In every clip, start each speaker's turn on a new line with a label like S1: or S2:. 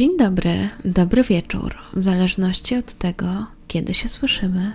S1: Dzień dobry, dobry wieczór, w zależności od tego, kiedy się słyszymy.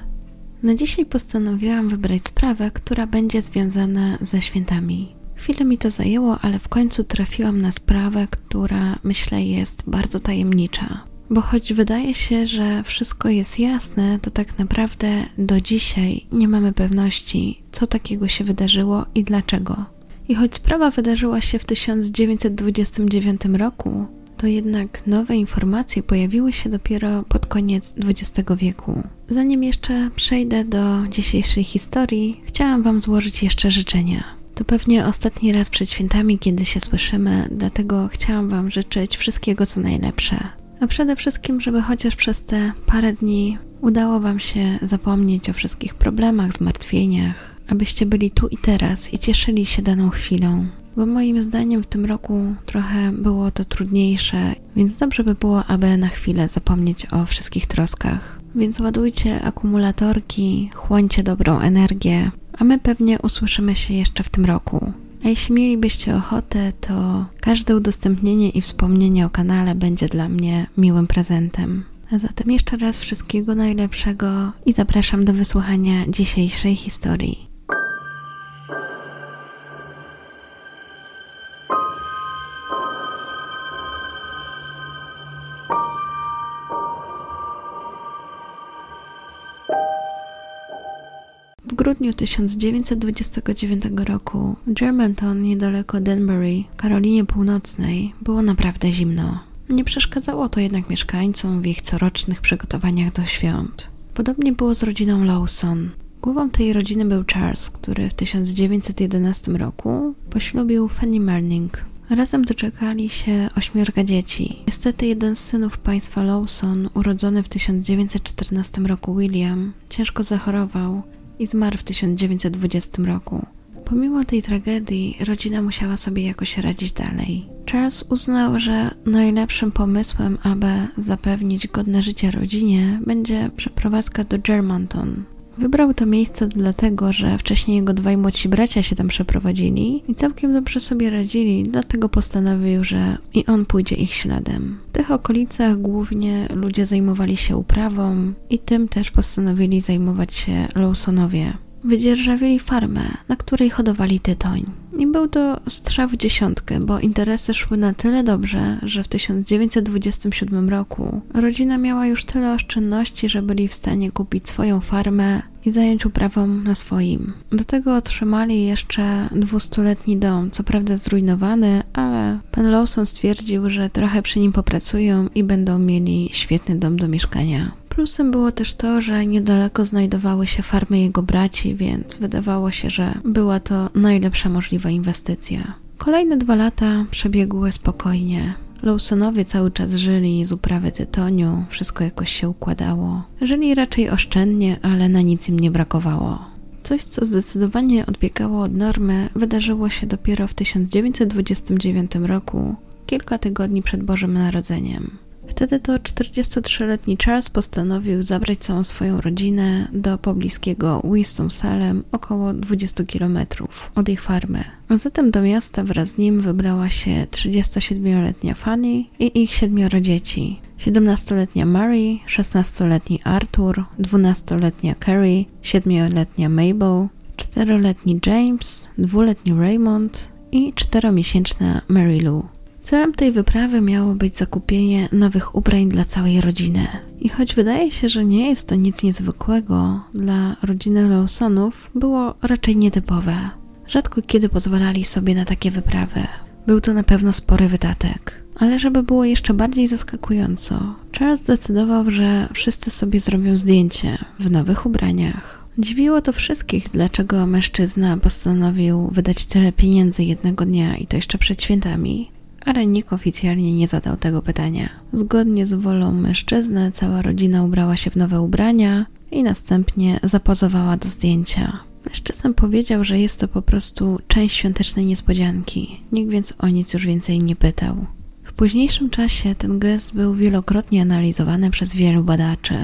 S1: Na dzisiaj postanowiłam wybrać sprawę, która będzie związana ze świętami. Chwilę mi to zajęło, ale w końcu trafiłam na sprawę, która myślę jest bardzo tajemnicza. Bo choć wydaje się, że wszystko jest jasne, to tak naprawdę do dzisiaj nie mamy pewności, co takiego się wydarzyło i dlaczego. I choć sprawa wydarzyła się w 1929 roku, to jednak nowe informacje pojawiły się dopiero pod koniec XX wieku. Zanim jeszcze przejdę do dzisiejszej historii, chciałam Wam złożyć jeszcze życzenia. To pewnie ostatni raz przed świętami, kiedy się słyszymy, dlatego chciałam Wam życzyć wszystkiego co najlepsze. A przede wszystkim, żeby chociaż przez te parę dni udało Wam się zapomnieć o wszystkich problemach, zmartwieniach, abyście byli tu i teraz i cieszyli się daną chwilą bo moim zdaniem w tym roku trochę było to trudniejsze, więc dobrze by było, aby na chwilę zapomnieć o wszystkich troskach. Więc ładujcie akumulatorki, chłońcie dobrą energię, a my pewnie usłyszymy się jeszcze w tym roku. A jeśli mielibyście ochotę, to każde udostępnienie i wspomnienie o kanale będzie dla mnie miłym prezentem. A zatem jeszcze raz wszystkiego najlepszego i zapraszam do wysłuchania dzisiejszej historii. Grudniu 1929 roku w Germantown niedaleko Danbury, Karolinie Północnej, było naprawdę zimno. Nie przeszkadzało to jednak mieszkańcom w ich corocznych przygotowaniach do świąt. Podobnie było z rodziną Lawson. Głową tej rodziny był Charles, który w 1911 roku poślubił Fanny Merning. Razem doczekali się ośmiorga dzieci. Niestety jeden z synów państwa Lawson, urodzony w 1914 roku William, ciężko zachorował i zmarł w 1920 roku. Pomimo tej tragedii, rodzina musiała sobie jakoś radzić dalej. Charles uznał, że najlepszym pomysłem, aby zapewnić godne życie rodzinie, będzie przeprowadzka do Germantown, Wybrał to miejsce dlatego, że wcześniej jego dwaj młodsi bracia się tam przeprowadzili i całkiem dobrze sobie radzili, dlatego postanowił, że i on pójdzie ich śladem. W tych okolicach głównie ludzie zajmowali się uprawą i tym też postanowili zajmować się Lawsonowie wydzierżawili farmę, na której hodowali tytoń. I był to strzał w dziesiątkę, bo interesy szły na tyle dobrze, że w 1927 roku rodzina miała już tyle oszczędności, że byli w stanie kupić swoją farmę i zająć uprawą na swoim. Do tego otrzymali jeszcze dwustuletni dom, co prawda zrujnowany, ale pan Lawson stwierdził, że trochę przy nim popracują i będą mieli świetny dom do mieszkania. Plusem było też to, że niedaleko znajdowały się farmy jego braci, więc wydawało się, że była to najlepsza możliwa inwestycja. Kolejne dwa lata przebiegły spokojnie. Lawsonowie cały czas żyli z uprawy tytoniu, wszystko jakoś się układało. Żyli raczej oszczędnie, ale na nic im nie brakowało. Coś, co zdecydowanie odbiegało od normy, wydarzyło się dopiero w 1929 roku, kilka tygodni przed Bożym Narodzeniem. Wtedy to 43-letni Charles postanowił zabrać całą swoją rodzinę do pobliskiego Winston-Salem, około 20 km od ich farmy. A zatem do miasta wraz z nim wybrała się 37-letnia Fanny i ich siedmioro dzieci. 17-letnia Mary, 16-letni Arthur, 12-letnia Carrie, 7-letnia Mabel, 4-letni James, 2-letni Raymond i 4-miesięczna Mary Lou. Celem tej wyprawy miało być zakupienie nowych ubrań dla całej rodziny. I choć wydaje się, że nie jest to nic niezwykłego, dla rodziny Lawsonów było raczej nietypowe. Rzadko kiedy pozwalali sobie na takie wyprawy. Był to na pewno spory wydatek. Ale żeby było jeszcze bardziej zaskakująco, Charles zdecydował, że wszyscy sobie zrobią zdjęcie w nowych ubraniach. Dziwiło to wszystkich, dlaczego mężczyzna postanowił wydać tyle pieniędzy jednego dnia i to jeszcze przed świętami ale nikt oficjalnie nie zadał tego pytania. Zgodnie z wolą mężczyzny, cała rodzina ubrała się w nowe ubrania i następnie zapozowała do zdjęcia. Mężczyzna powiedział, że jest to po prostu część świątecznej niespodzianki, nikt więc o nic już więcej nie pytał. W późniejszym czasie ten gest był wielokrotnie analizowany przez wielu badaczy.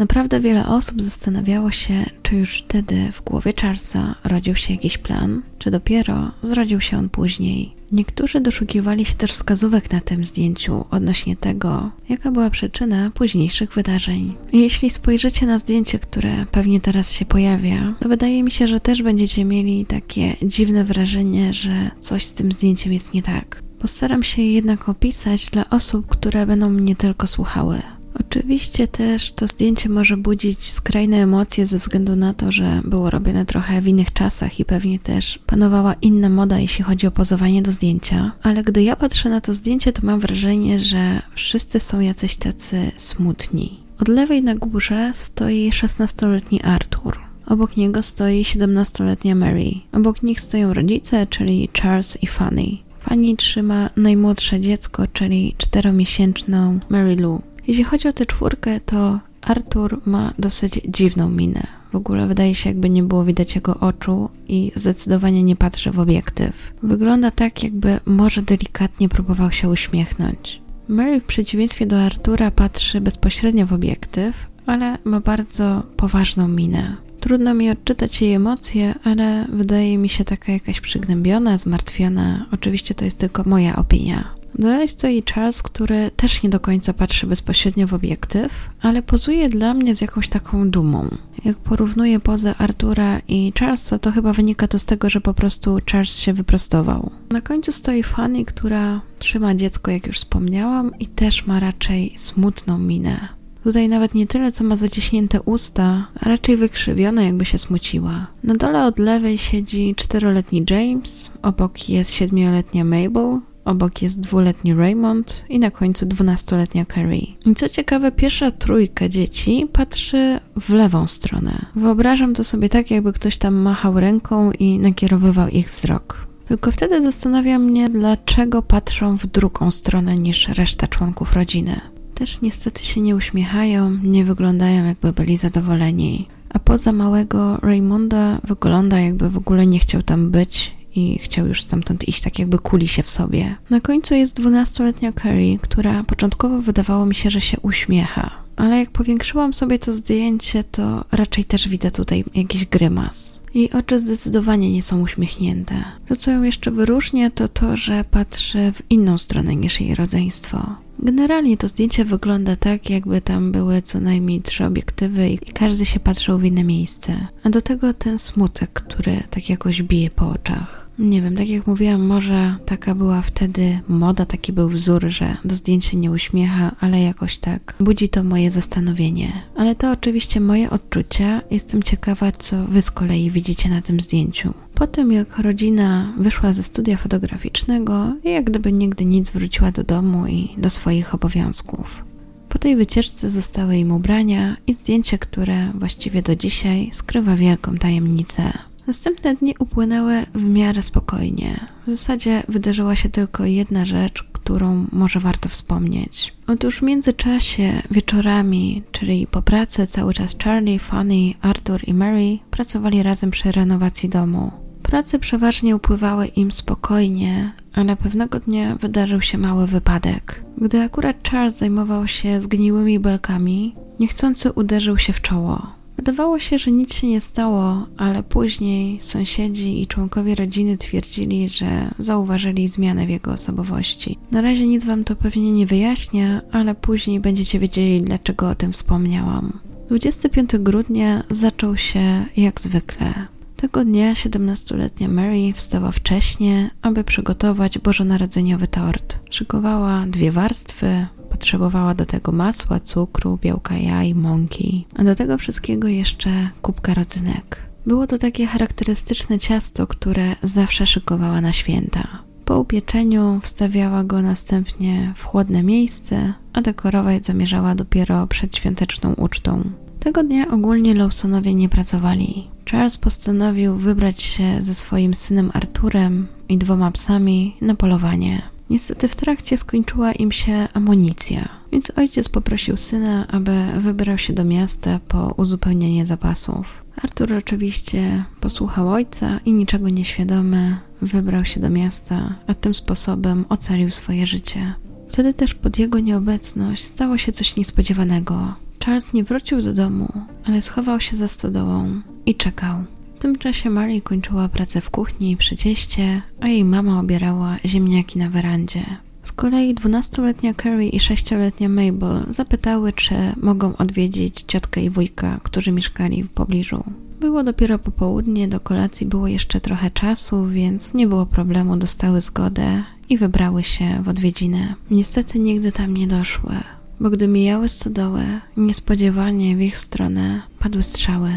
S1: Naprawdę wiele osób zastanawiało się, czy już wtedy w głowie Charlesa rodził się jakiś plan, czy dopiero zrodził się on później. Niektórzy doszukiwali się też wskazówek na tym zdjęciu odnośnie tego, jaka była przyczyna późniejszych wydarzeń. Jeśli spojrzycie na zdjęcie, które pewnie teraz się pojawia, to wydaje mi się, że też będziecie mieli takie dziwne wrażenie, że coś z tym zdjęciem jest nie tak. Postaram się je jednak opisać dla osób, które będą mnie tylko słuchały. Oczywiście też to zdjęcie może budzić skrajne emocje ze względu na to, że było robione trochę w innych czasach i pewnie też panowała inna moda, jeśli chodzi o pozowanie do zdjęcia. Ale gdy ja patrzę na to zdjęcie, to mam wrażenie, że wszyscy są jacyś tacy smutni. Od lewej na górze stoi 16-letni Arthur. Obok niego stoi 17-letnia Mary. Obok nich stoją rodzice, czyli Charles i Fanny. Fanny trzyma najmłodsze dziecko, czyli czteromiesięczną Mary Lou. Jeśli chodzi o tę czwórkę, to Arthur ma dosyć dziwną minę. W ogóle wydaje się, jakby nie było widać jego oczu i zdecydowanie nie patrzy w obiektyw. Wygląda tak, jakby może delikatnie próbował się uśmiechnąć. Mary w przeciwieństwie do Artura patrzy bezpośrednio w obiektyw, ale ma bardzo poważną minę. Trudno mi odczytać jej emocje, ale wydaje mi się taka jakaś przygnębiona, zmartwiona. Oczywiście to jest tylko moja opinia. Dalej stoi Charles, który też nie do końca patrzy bezpośrednio w obiektyw, ale pozuje dla mnie z jakąś taką dumą. Jak porównuję pozę Artura i Charlesa, to chyba wynika to z tego, że po prostu Charles się wyprostował. Na końcu stoi Fanny, która trzyma dziecko, jak już wspomniałam, i też ma raczej smutną minę. Tutaj nawet nie tyle, co ma zaciśnięte usta, a raczej wykrzywione, jakby się smuciła. Na dole od lewej siedzi czteroletni James, obok jest siedmioletnia Mabel, Obok jest dwuletni Raymond i na końcu dwunastoletnia Carrie. I co ciekawe, pierwsza trójka dzieci patrzy w lewą stronę. Wyobrażam to sobie tak, jakby ktoś tam machał ręką i nakierowywał ich wzrok. Tylko wtedy zastanawia mnie, dlaczego patrzą w drugą stronę niż reszta członków rodziny. Też niestety się nie uśmiechają, nie wyglądają jakby byli zadowoleni. A poza małego Raymonda wygląda jakby w ogóle nie chciał tam być i chciał już stamtąd iść, tak jakby kuli się w sobie. Na końcu jest dwunastoletnia Carrie, która początkowo wydawało mi się, że się uśmiecha, ale jak powiększyłam sobie to zdjęcie, to raczej też widzę tutaj jakiś grymas. Jej oczy zdecydowanie nie są uśmiechnięte. To, co ją jeszcze wyróżnia, to to, że patrzy w inną stronę niż jej rodzeństwo. Generalnie to zdjęcie wygląda tak, jakby tam były co najmniej trzy obiektywy i każdy się patrzył w inne miejsce. A do tego ten smutek, który tak jakoś bije po oczach. Nie wiem, tak jak mówiłam, może taka była wtedy moda, taki był wzór, że do zdjęcia nie uśmiecha, ale jakoś tak budzi to moje zastanowienie. Ale to oczywiście moje odczucia. Jestem ciekawa, co wy z kolei widzicie na tym zdjęciu. Po tym, jak rodzina wyszła ze studia fotograficznego jak gdyby nigdy nic wróciła do domu i do swoich obowiązków. Po tej wycieczce zostały im ubrania i zdjęcie, które właściwie do dzisiaj skrywa wielką tajemnicę. Następne dni upłynęły w miarę spokojnie. W zasadzie wydarzyła się tylko jedna rzecz, którą może warto wspomnieć. Otóż w międzyczasie, wieczorami, czyli po pracy, cały czas Charlie, Fanny, Arthur i Mary pracowali razem przy renowacji domu. Prace przeważnie upływały im spokojnie, ale pewnego dnia wydarzył się mały wypadek. Gdy akurat Charles zajmował się zgniłymi belkami, niechcący uderzył się w czoło. Wydawało się, że nic się nie stało, ale później sąsiedzi i członkowie rodziny twierdzili, że zauważyli zmianę w jego osobowości. Na razie nic wam to pewnie nie wyjaśnia, ale później będziecie wiedzieli, dlaczego o tym wspomniałam. 25 grudnia zaczął się jak zwykle. Tego dnia 17-letnia Mary wstała wcześnie, aby przygotować bożonarodzeniowy tort. Szykowała dwie warstwy, potrzebowała do tego masła, cukru, białka jaj, mąki, a do tego wszystkiego jeszcze kubka rodzynek. Było to takie charakterystyczne ciasto, które zawsze szykowała na święta. Po upieczeniu wstawiała go następnie w chłodne miejsce, a dekorować zamierzała dopiero przed świąteczną ucztą. Tego dnia ogólnie Lawsonowie nie pracowali. Charles postanowił wybrać się ze swoim synem Arturem i dwoma psami na polowanie. Niestety w trakcie skończyła im się amunicja, więc ojciec poprosił syna, aby wybrał się do miasta po uzupełnienie zapasów. Artur oczywiście posłuchał ojca i niczego nieświadomy wybrał się do miasta, a tym sposobem ocalił swoje życie. Wtedy też pod jego nieobecność stało się coś niespodziewanego. Charles nie wrócił do domu, ale schował się za stodołą i czekał. W tym czasie Mary kończyła pracę w kuchni przy cieście, a jej mama obierała ziemniaki na werandzie. Z kolei dwunastoletnia Carrie i sześcioletnia Mabel zapytały, czy mogą odwiedzić ciotkę i wujka, którzy mieszkali w pobliżu. Było dopiero popołudnie, do kolacji było jeszcze trochę czasu, więc nie było problemu, dostały zgodę i wybrały się w odwiedziny. Niestety nigdy tam nie doszły, bo gdy mijały stodołę, niespodziewanie w ich stronę padły strzały.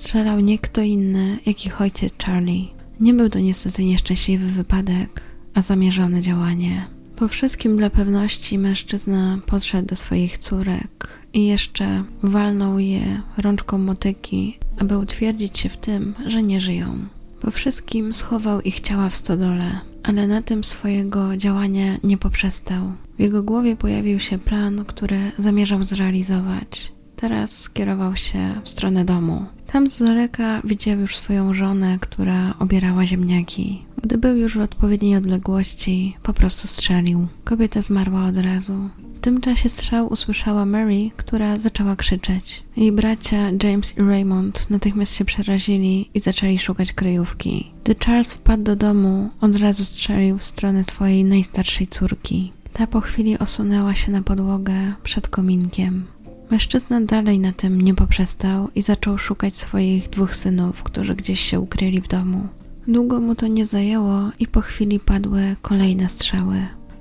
S1: Strzelał nie kto inny, jak ich ojciec Charlie. Nie był to niestety nieszczęśliwy wypadek, a zamierzone działanie. Po wszystkim dla pewności mężczyzna podszedł do swoich córek i jeszcze walnął je rączką motyki, aby utwierdzić się w tym, że nie żyją. Po wszystkim schował ich ciała w stodole, ale na tym swojego działania nie poprzestał. W jego głowie pojawił się plan, który zamierzał zrealizować. Teraz skierował się w stronę domu. Tam z daleka widział już swoją żonę, która obierała ziemniaki. Gdy był już w odpowiedniej odległości, po prostu strzelił. Kobieta zmarła od razu. W tym czasie strzał usłyszała Mary, która zaczęła krzyczeć. Jej bracia James i Raymond natychmiast się przerazili i zaczęli szukać kryjówki. Gdy Charles wpadł do domu, od razu strzelił w stronę swojej najstarszej córki. Ta po chwili osunęła się na podłogę przed kominkiem. Mężczyzna dalej na tym nie poprzestał i zaczął szukać swoich dwóch synów, którzy gdzieś się ukryli w domu. Długo mu to nie zajęło i po chwili padły kolejne strzały.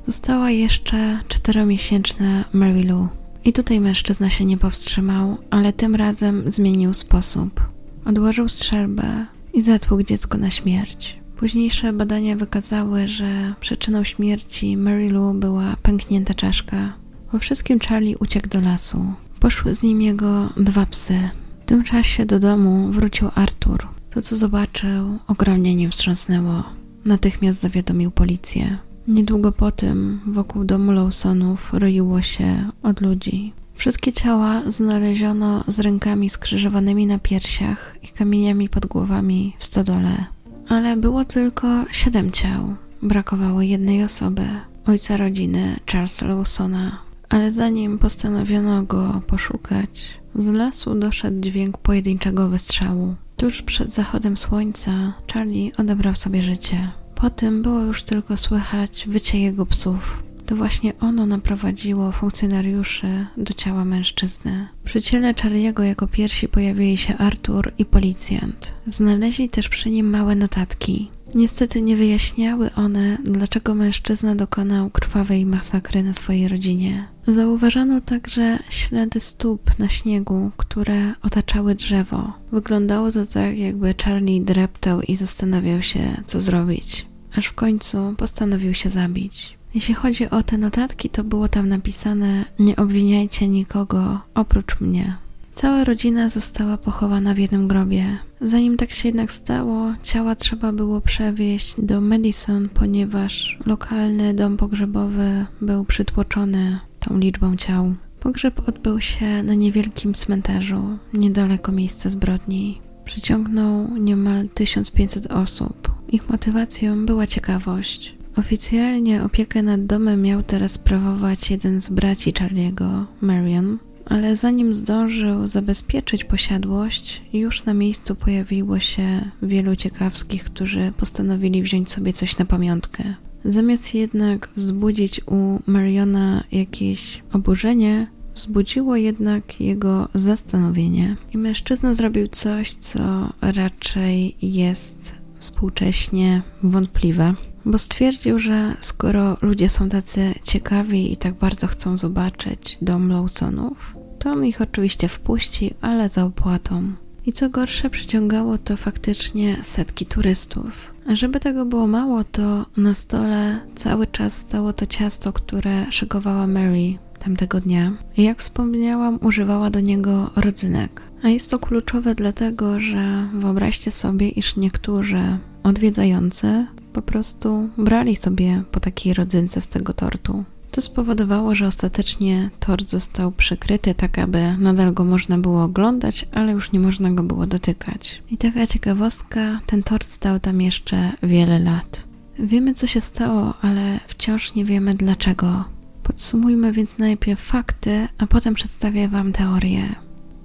S1: Została jeszcze czteromiesięczna Mary Lou. I tutaj mężczyzna się nie powstrzymał, ale tym razem zmienił sposób. Odłożył strzelbę i zatłukł dziecko na śmierć. Późniejsze badania wykazały, że przyczyną śmierci Mary Lou była pęknięta czaszka. Po wszystkim Charlie uciekł do lasu. Poszły z nim jego dwa psy. W tym czasie do domu wrócił Artur. To, co zobaczył, ogromnie nim wstrząsnęło. Natychmiast zawiadomił policję. Niedługo po tym wokół domu Lawsonów roiło się od ludzi. Wszystkie ciała znaleziono z rękami skrzyżowanymi na piersiach i kamieniami pod głowami w stodole. Ale było tylko siedem ciał. Brakowało jednej osoby, ojca rodziny Charlesa Lawsona. Ale zanim postanowiono go poszukać, z lasu doszedł dźwięk pojedynczego wystrzału. Tuż przed zachodem słońca Charlie odebrał sobie życie. Po tym było już tylko słychać wycie jego psów. To właśnie ono naprowadziło funkcjonariuszy do ciała mężczyzny. Przy ciele Charliego jako pierwsi pojawili się Artur i policjant. Znaleźli też przy nim małe notatki. Niestety nie wyjaśniały one, dlaczego mężczyzna dokonał krwawej masakry na swojej rodzinie. Zauważano także ślady stóp na śniegu, które otaczały drzewo. Wyglądało to tak, jakby Charlie dreptał i zastanawiał się, co zrobić, aż w końcu postanowił się zabić. Jeśli chodzi o te notatki, to było tam napisane: Nie obwiniajcie nikogo oprócz mnie. Cała rodzina została pochowana w jednym grobie. Zanim tak się jednak stało, ciała trzeba było przewieźć do Madison, ponieważ lokalny dom pogrzebowy był przytłoczony tą liczbą ciał. Pogrzeb odbył się na niewielkim cmentarzu, niedaleko miejsca zbrodni. Przyciągnął niemal 1500 osób. Ich motywacją była ciekawość. Oficjalnie opiekę nad domem miał teraz sprawować jeden z braci Charliego, Marion, ale zanim zdążył zabezpieczyć posiadłość, już na miejscu pojawiło się wielu ciekawskich, którzy postanowili wziąć sobie coś na pamiątkę. Zamiast jednak wzbudzić u Mariona jakieś oburzenie, wzbudziło jednak jego zastanowienie. I mężczyzna zrobił coś, co raczej jest współcześnie wątpliwe, bo stwierdził, że skoro ludzie są tacy ciekawi i tak bardzo chcą zobaczyć dom Lawsonów, to on ich oczywiście wpuści, ale za opłatą. I co gorsze, przyciągało to faktycznie setki turystów. A żeby tego było mało, to na stole cały czas stało to ciasto, które szykowała Mary tamtego dnia. I jak wspomniałam, używała do niego rodzynek. A jest to kluczowe dlatego, że wyobraźcie sobie, iż niektórzy odwiedzający po prostu brali sobie po takiej rodzynce z tego tortu. To spowodowało, że ostatecznie tort został przykryty tak, aby nadal go można było oglądać, ale już nie można go było dotykać. I taka ciekawostka, ten tort stał tam jeszcze wiele lat. Wiemy, co się stało, ale wciąż nie wiemy dlaczego. Podsumujmy więc najpierw fakty, a potem przedstawię Wam teorię.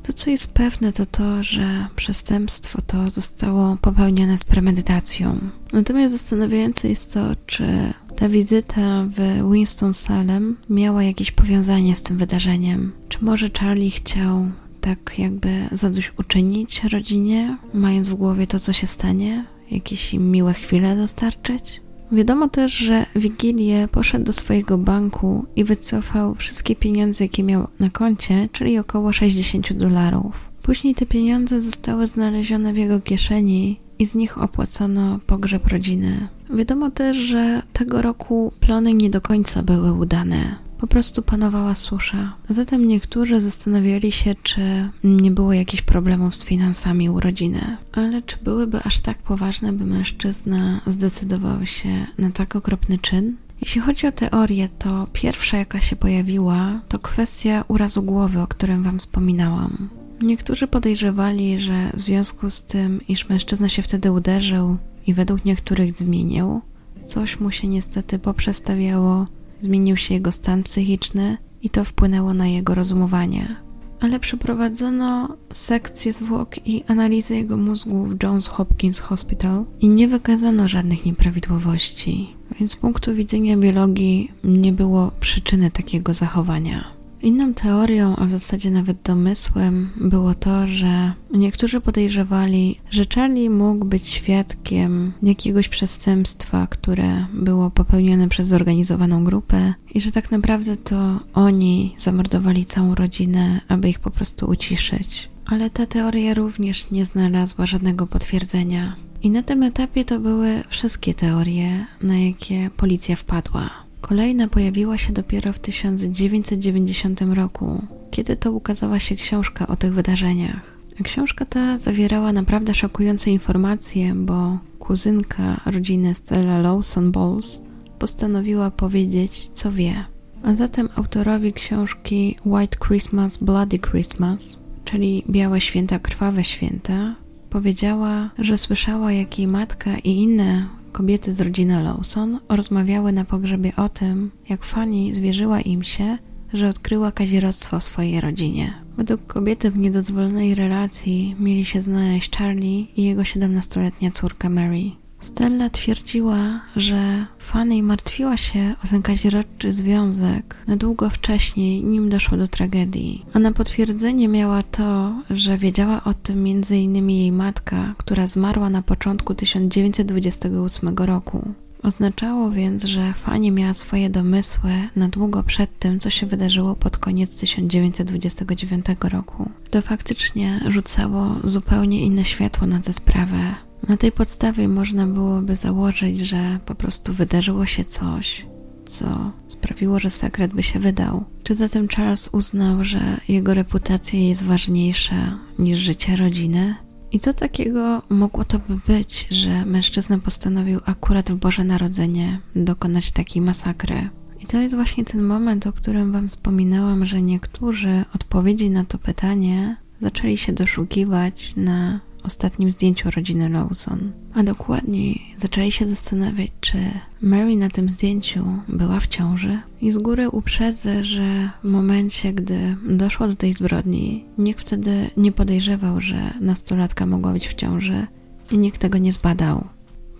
S1: To, co jest pewne, to to, że przestępstwo to zostało popełnione z premedytacją. Natomiast zastanawiające jest to, czy ta wizyta w Winston-Salem miała jakieś powiązanie z tym wydarzeniem. Czy może Charlie chciał tak jakby zadośćuczynić rodzinie, mając w głowie to, co się stanie? Jakieś im miłe chwile dostarczyć? Wiadomo też, że Wigilię poszedł do swojego banku i wycofał wszystkie pieniądze, jakie miał na koncie, czyli około 60 dolarów. Później te pieniądze zostały znalezione w jego kieszeni i z nich opłacono pogrzeb rodziny. Wiadomo też, że tego roku plony nie do końca były udane. Po prostu panowała susza. Zatem niektórzy zastanawiali się, czy nie było jakichś problemów z finansami u rodziny. Ale czy byłyby aż tak poważne, by mężczyzna zdecydował się na tak okropny czyn? Jeśli chodzi o teorię, to pierwsza, jaka się pojawiła, to kwestia urazu głowy, o którym Wam wspominałam. Niektórzy podejrzewali, że w związku z tym, iż mężczyzna się wtedy uderzył i według niektórych zmienił, coś mu się niestety poprzestawiało zmienił się jego stan psychiczny i to wpłynęło na jego rozumowanie. Ale przeprowadzono sekcję zwłok i analizę jego mózgu w Johns Hopkins Hospital i nie wykazano żadnych nieprawidłowości, więc z punktu widzenia biologii nie było przyczyny takiego zachowania. Inną teorią, a w zasadzie nawet domysłem, było to, że niektórzy podejrzewali, że Charlie mógł być świadkiem jakiegoś przestępstwa, które było popełnione przez zorganizowaną grupę i że tak naprawdę to oni zamordowali całą rodzinę, aby ich po prostu uciszyć. Ale ta teoria również nie znalazła żadnego potwierdzenia. I na tym etapie to były wszystkie teorie, na jakie policja wpadła. Kolejna pojawiła się dopiero w 1990 roku, kiedy to ukazała się książka o tych wydarzeniach. Książka ta zawierała naprawdę szokujące informacje, bo kuzynka rodziny Stella Lawson Bowles postanowiła powiedzieć, co wie. A zatem autorowi książki White Christmas, Bloody Christmas, czyli Białe Święta, Krwawe Święta, powiedziała, że słyszała, jak jej matka i inne kobiety z rodziny Lawson rozmawiały na pogrzebie o tym, jak Fanny zwierzyła im się, że odkryła kazirodztwo swojej rodzinie. Według kobiety w niedozwolonej relacji mieli się znaleźć Charlie i jego 17-letnia córka Mary. Stella twierdziła, że Fanny martwiła się o ten kazirodczy związek na długo wcześniej, nim doszło do tragedii. A na potwierdzenie miała to, że wiedziała o tym m.in. jej matka, która zmarła na początku 1928 roku. Oznaczało więc, że Fanny miała swoje domysły na długo przed tym, co się wydarzyło pod koniec 1929 roku. To faktycznie rzucało zupełnie inne światło na tę sprawę. Na tej podstawie można byłoby założyć, że po prostu wydarzyło się coś, co sprawiło, że sekret by się wydał. Czy zatem Charles uznał, że jego reputacja jest ważniejsza niż życie rodziny? I co takiego mogło to by być, że mężczyzna postanowił akurat w Boże Narodzenie dokonać takiej masakry? I to jest właśnie ten moment, o którym Wam wspominałam, że niektórzy odpowiedzi na to pytanie zaczęli się doszukiwać na ostatnim zdjęciu rodziny Lawson. A dokładniej zaczęli się zastanawiać, czy Mary na tym zdjęciu była w ciąży. I z góry uprzedzę, że w momencie, gdy doszło do tej zbrodni, nikt wtedy nie podejrzewał, że nastolatka mogła być w ciąży i nikt tego nie zbadał.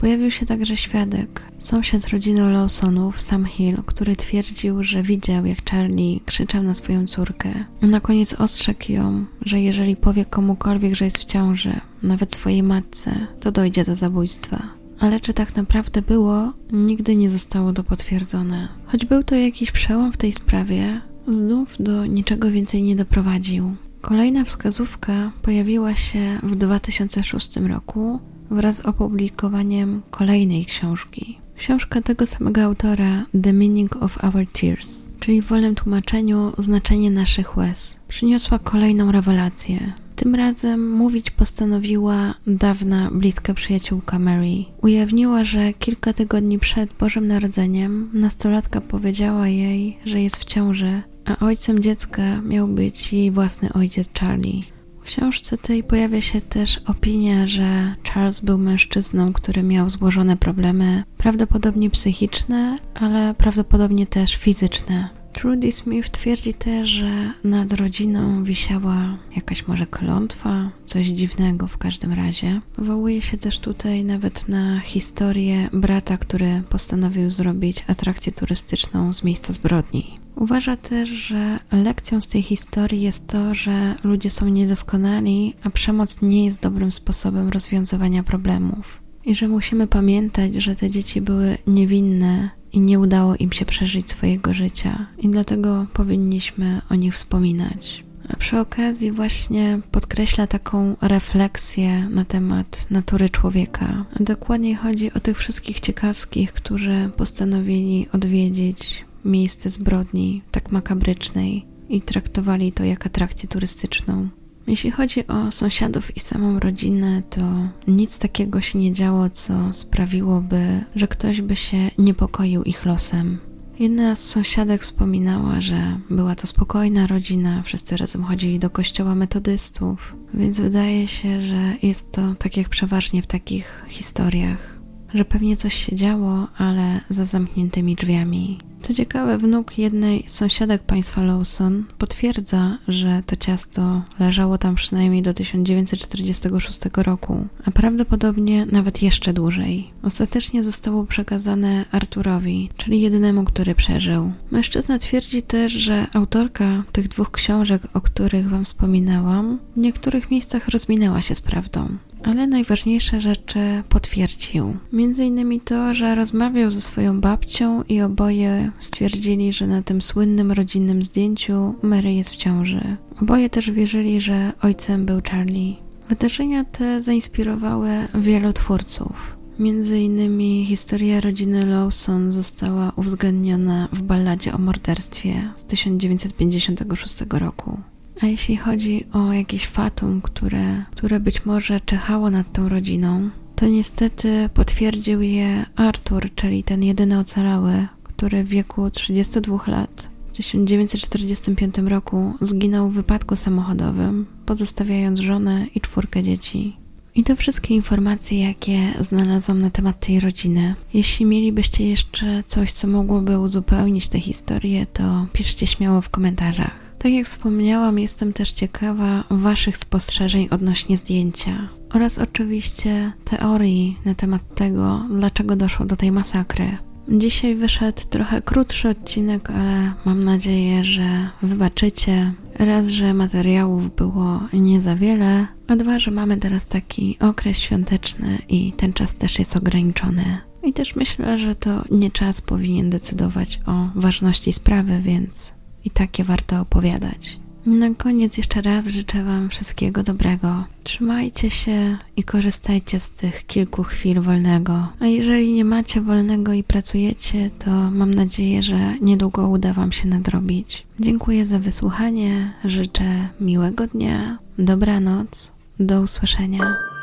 S1: Pojawił się także świadek, sąsiad rodziny Lawsonów, Sam Hill, który twierdził, że widział, jak Charlie krzyczał na swoją córkę. Na koniec ostrzegł ją, że jeżeli powie komukolwiek, że jest w ciąży, nawet swojej matce, to dojdzie do zabójstwa. Ale czy tak naprawdę było, nigdy nie zostało to potwierdzone. Choć był to jakiś przełom w tej sprawie, znów do niczego więcej nie doprowadził. Kolejna wskazówka pojawiła się w 2006 roku, wraz z opublikowaniem kolejnej książki. Książka tego samego autora The Meaning of Our Tears, czyli w wolnym tłumaczeniu znaczenie naszych łez, przyniosła kolejną rewelację. Tym razem mówić postanowiła dawna, bliska przyjaciółka Mary. Ujawniła, że kilka tygodni przed Bożym Narodzeniem nastolatka powiedziała jej, że jest w ciąży, a ojcem dziecka miał być jej własny ojciec Charlie. W książce tej pojawia się też opinia, że Charles był mężczyzną, który miał złożone problemy, prawdopodobnie psychiczne, ale prawdopodobnie też fizyczne. Trudy Smith twierdzi też, że nad rodziną wisiała jakaś może klątwa, coś dziwnego w każdym razie. Powołuje się też tutaj nawet na historię brata, który postanowił zrobić atrakcję turystyczną z miejsca zbrodni. Uważa też, że lekcją z tej historii jest to, że ludzie są niedoskonali, a przemoc nie jest dobrym sposobem rozwiązywania problemów. I że musimy pamiętać, że te dzieci były niewinne i nie udało im się przeżyć swojego życia, i dlatego powinniśmy o nich wspominać. A przy okazji właśnie podkreśla taką refleksję na temat natury człowieka. A dokładniej chodzi o tych wszystkich ciekawskich, którzy postanowili odwiedzić miejsce zbrodni tak makabrycznej i traktowali to jak atrakcję turystyczną. Jeśli chodzi o sąsiadów i samą rodzinę, to nic takiego się nie działo, co sprawiłoby, że ktoś by się niepokoił ich losem. Jedna z sąsiadek wspominała, że była to spokojna rodzina, wszyscy razem chodzili do kościoła metodystów, więc wydaje się, że jest to tak jak przeważnie w takich historiach, że pewnie coś się działo, ale za zamkniętymi drzwiami. Co ciekawe, wnuk jednej z sąsiadek państwa Lawson potwierdza, że to ciasto leżało tam przynajmniej do 1946 roku, a prawdopodobnie nawet jeszcze dłużej. Ostatecznie zostało przekazane Arturowi, czyli jedynemu, który przeżył. Mężczyzna twierdzi też, że autorka tych dwóch książek, o których wam wspominałam, w niektórych miejscach rozminęła się z prawdą ale najważniejsze rzeczy potwierdził. Między innymi to, że rozmawiał ze swoją babcią i oboje stwierdzili, że na tym słynnym rodzinnym zdjęciu Mary jest w ciąży. Oboje też wierzyli, że ojcem był Charlie. Wydarzenia te zainspirowały wielu twórców. Między innymi historia rodziny Lawson została uwzględniona w balladzie o morderstwie z 1956 roku. A jeśli chodzi o jakieś fatum, które, które być może czechało nad tą rodziną, to niestety potwierdził je Arthur, czyli ten jedyny ocalały, który w wieku 32 lat w 1945 roku zginął w wypadku samochodowym, pozostawiając żonę i czwórkę dzieci. I to wszystkie informacje, jakie znalazłam na temat tej rodziny. Jeśli mielibyście jeszcze coś, co mogłoby uzupełnić tę historię, to piszcie śmiało w komentarzach. Tak jak wspomniałam, jestem też ciekawa Waszych spostrzeżeń odnośnie zdjęcia oraz oczywiście teorii na temat tego, dlaczego doszło do tej masakry. Dzisiaj wyszedł trochę krótszy odcinek, ale mam nadzieję, że wybaczycie. Raz, że materiałów było nie za wiele, a dwa, że mamy teraz taki okres świąteczny i ten czas też jest ograniczony. I też myślę, że to nie czas powinien decydować o ważności sprawy, więc i takie warto opowiadać. Na koniec jeszcze raz życzę Wam wszystkiego dobrego. Trzymajcie się i korzystajcie z tych kilku chwil wolnego. A jeżeli nie macie wolnego i pracujecie, to mam nadzieję, że niedługo uda Wam się nadrobić. Dziękuję za wysłuchanie, życzę miłego dnia, dobranoc, do usłyszenia.